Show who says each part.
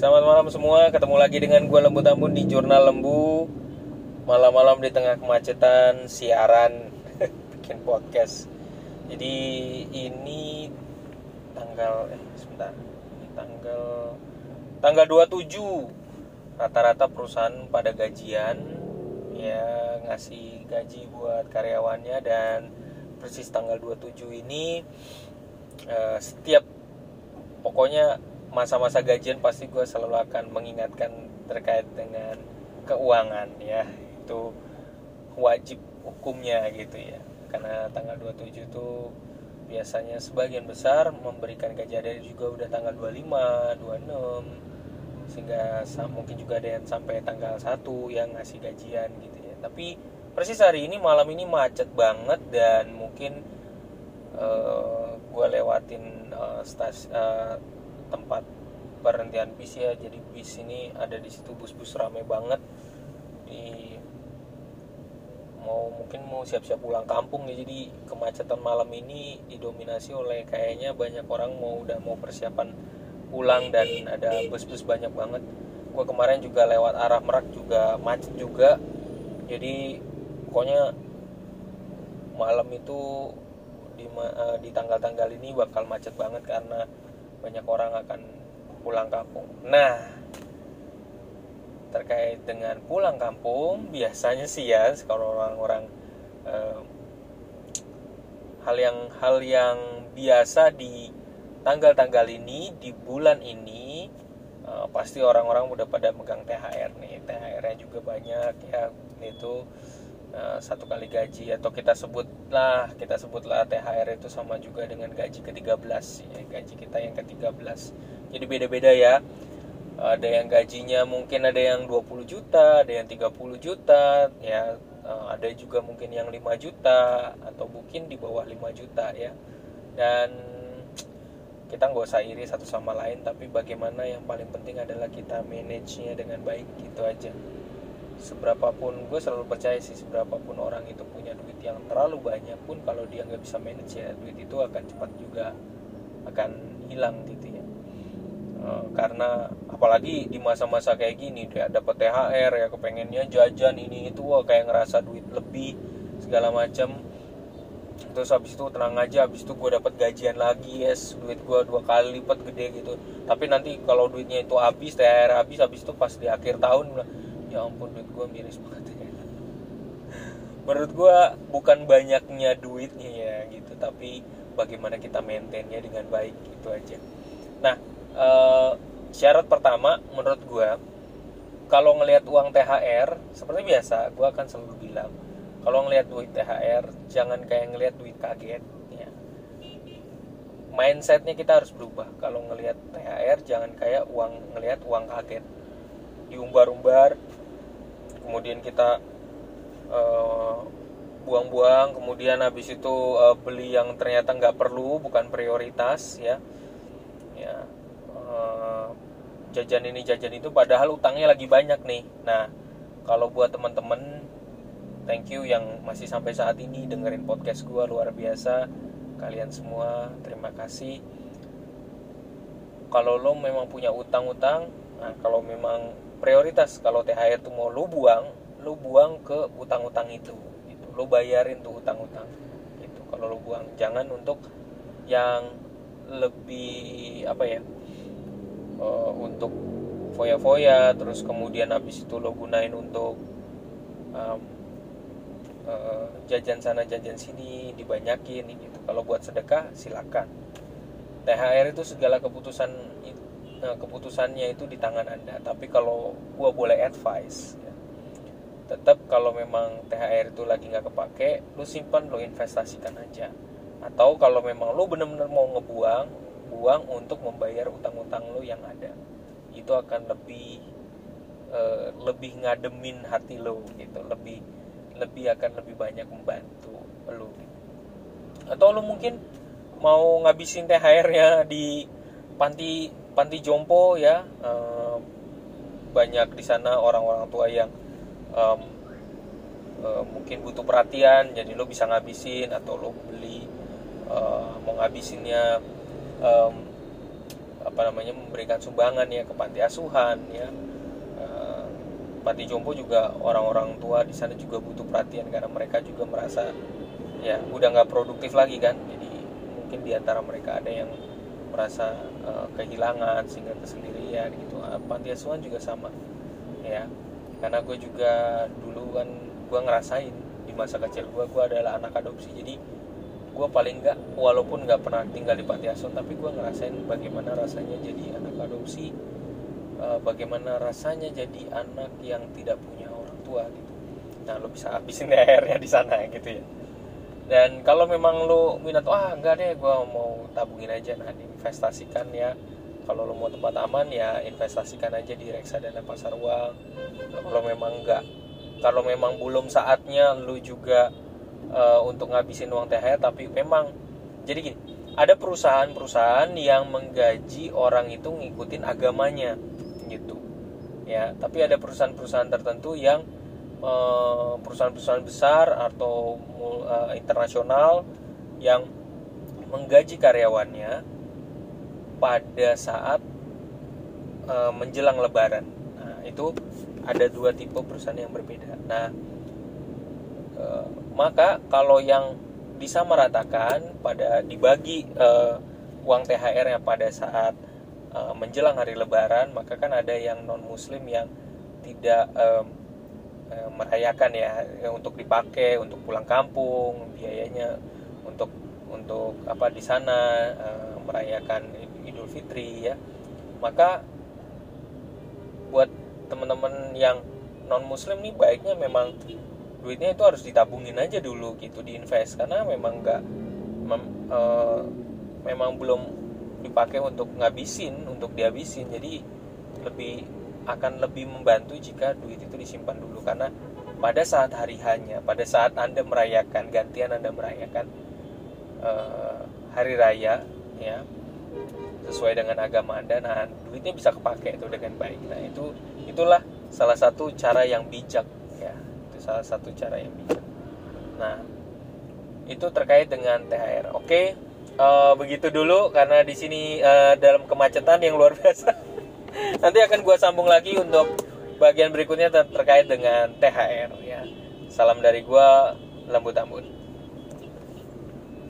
Speaker 1: Selamat malam semua, ketemu lagi dengan gue Lembu Tambun di Jurnal Lembu. Malam-malam di tengah kemacetan, siaran, bikin podcast. Jadi ini tanggal, eh sebentar. Ini tanggal, tanggal 27 Rata-rata perusahaan pada gajian Ya ngasih gaji buat karyawannya dan persis tanggal 27 ini eh, Setiap pokoknya masa-masa gajian pasti gue selalu akan mengingatkan terkait dengan keuangan ya. Itu wajib hukumnya gitu ya. Karena tanggal 27 itu biasanya sebagian besar memberikan gaji ada juga udah tanggal 25, 26 sehingga mungkin juga ada yang sampai tanggal 1 yang ngasih gajian gitu ya. Tapi persis hari ini malam ini macet banget dan mungkin uh, eh, gue lewatin uh, stas uh, tempat perhentian bis ya. Jadi bis ini ada di situ bus-bus rame banget. Di mau mungkin mau siap-siap pulang kampung ya. Jadi kemacetan malam ini didominasi oleh kayaknya banyak orang mau udah mau persiapan pulang dan ada bus-bus banyak banget. Gue kemarin juga lewat arah Merak juga macet juga. Jadi pokoknya malam itu di, di tanggal-tanggal ini bakal macet banget karena banyak orang akan pulang kampung. Nah, terkait dengan pulang kampung, biasanya sih ya kalau orang-orang eh, hal yang hal yang biasa di tanggal-tanggal ini di bulan ini eh, pasti orang-orang udah pada megang THR nih. THR-nya juga banyak ya itu satu kali gaji atau kita sebutlah kita sebutlah THR itu sama juga dengan gaji ke-13 ya, gaji kita yang ke-13 jadi beda-beda ya. Ada yang gajinya mungkin ada yang 20 juta ada yang 30 juta ya. Eh, ada juga mungkin yang 5 juta atau mungkin di bawah 5 juta ya. Dan kita nggak usah iri satu sama lain tapi bagaimana yang paling penting adalah kita manage-nya dengan baik gitu aja seberapapun gue selalu percaya sih seberapapun orang itu punya duit yang terlalu banyak pun kalau dia nggak bisa manage ya duit itu akan cepat juga akan hilang gitu ya. E, karena apalagi di masa-masa kayak gini dia dapat THR ya kepengennya jajan ini itu wah kayak ngerasa duit lebih segala macam terus habis itu tenang aja habis itu gue dapat gajian lagi yes duit gue dua kali lipat gede gitu. Tapi nanti kalau duitnya itu habis THR habis habis itu pas di akhir tahun ya ampun duit gue miris banget ya. Menurut gue bukan banyaknya duitnya ya gitu. Tapi bagaimana kita maintainnya dengan baik itu aja. Nah e, syarat pertama menurut gue kalau ngelihat uang THR seperti biasa gue akan selalu bilang kalau ngelihat duit THR jangan kayak ngelihat duit kaget ya. Mindsetnya kita harus berubah. Kalau ngelihat THR jangan kayak uang ngelihat uang kaget. Diumbar-umbar kemudian kita eh, buang-buang kemudian habis itu uh, beli yang ternyata nggak perlu bukan prioritas ya. Ya uh, jajan ini jajan itu padahal utangnya lagi banyak nih. Nah kalau buat teman-teman thank you yang masih sampai saat ini dengerin podcast gue luar biasa. Kalian semua terima kasih. Kalau lo memang punya utang-utang nah kalau memang prioritas. Kalau THR itu mau lu buang lu buang ke utang-utang itu gitu. Lu bayarin tuh utang-utang gitu. Kalau lu buang jangan untuk yang lebih apa ya uh, untuk foya-foya terus kemudian habis itu lo gunain untuk um, uh, jajan sana jajan sini dibanyakin gitu. Kalau buat sedekah silakan. THR itu segala keputusan nah, keputusannya itu di tangan anda. Tapi kalau gua boleh advice ya, tetap kalau memang THR itu lagi nggak kepake lu simpan lu investasikan aja. Atau kalau memang lu bener-bener mau ngebuang buang untuk membayar utang-utang lu yang ada. Itu akan lebih uh, lebih ngademin hati lo gitu. Lebih lebih akan lebih banyak membantu lo atau lo mungkin mau ngabisin THR-nya di panti panti jompo ya um, banyak di sana orang-orang tua yang um, uh, mungkin butuh perhatian jadi lo bisa ngabisin atau lo beli uh, mau ngabisinnya um, apa namanya memberikan sumbangan ya ke panti asuhan ya. Uh, panti jompo juga orang-orang tua di sana juga butuh perhatian karena mereka juga merasa ya udah nggak produktif lagi kan. Jadi mungkin di antara mereka ada yang merasa uh, kehilangan sehingga kesendirian gitu. Uh, panti asuhan juga sama ya. Karena gue juga dulu kan gue ngerasain di masa kecil gue gue adalah anak adopsi. Jadi gue paling nggak walaupun nggak pernah tinggal di panti asuhan tapi gue ngerasain bagaimana rasanya jadi anak adopsi uh, bagaimana rasanya jadi anak yang tidak punya orang tua gitu. Nah lo bisa habisin airnya di sana gitu ya dan kalau memang lo minat wah enggak deh gue mau tabungin aja. Nah diinvestasikan ya. Kalau lo mau tempat aman ya investasikan aja di reksadana pasar uang. Kalau memang enggak kalau memang belum saatnya lo juga uh, untuk ngabisin uang THR tapi memang jadi gini ada perusahaan-perusahaan yang menggaji orang itu ngikutin agamanya gitu ya. Tapi ada perusahaan-perusahaan tertentu yang perusahaan-perusahaan besar atau uh, internasional yang menggaji karyawannya pada saat uh, menjelang lebaran. Nah itu ada dua tipe perusahaan yang berbeda. Nah maka kalau yang disamaratakan pada dibagi uh, uang THR-nya pada saat uh, menjelang hari Lebaran, maka kan ada yang non Muslim yang tidak um, uh, merayakan ya, ya untuk dipakai untuk pulang kampung biayanya untuk untuk apa di sana uh, merayakan Idul Fitri ya. Maka buat teman-teman yang non Muslim nih baiknya memang duitnya itu harus ditabungin aja dulu gitu diinvest. Karena memang nggak mem, e, memang belum dipakai untuk ngabisin untuk dihabisin. Jadi lebih akan lebih membantu jika duit itu disimpan dulu. Karena pada saat hari hanya pada saat anda merayakan gantian anda merayakan e, hari raya ya sesuai dengan agama anda nah duitnya bisa kepake itu dengan baik. Nah itu itulah salah satu cara yang bijak salah satu cara yang bisa nah itu terkait dengan THR oke uh, begitu dulu karena di sini uh, dalam kemacetan yang luar biasa nanti akan gue sambung lagi untuk bagian berikutnya ter terkait dengan THR ya. Salam dari gue lembut ambun